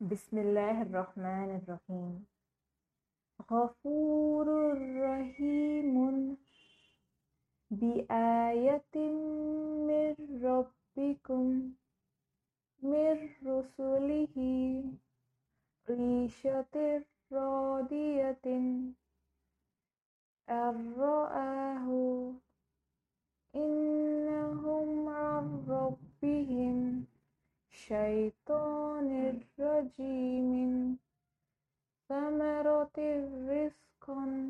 بسم الله الرحمن الرحيم. غفور رحيم بآية من ربكم من رسله. ريشة راضية أن رآه إنهم عن ربهم شيطان الرجيم. ثمرة رزقا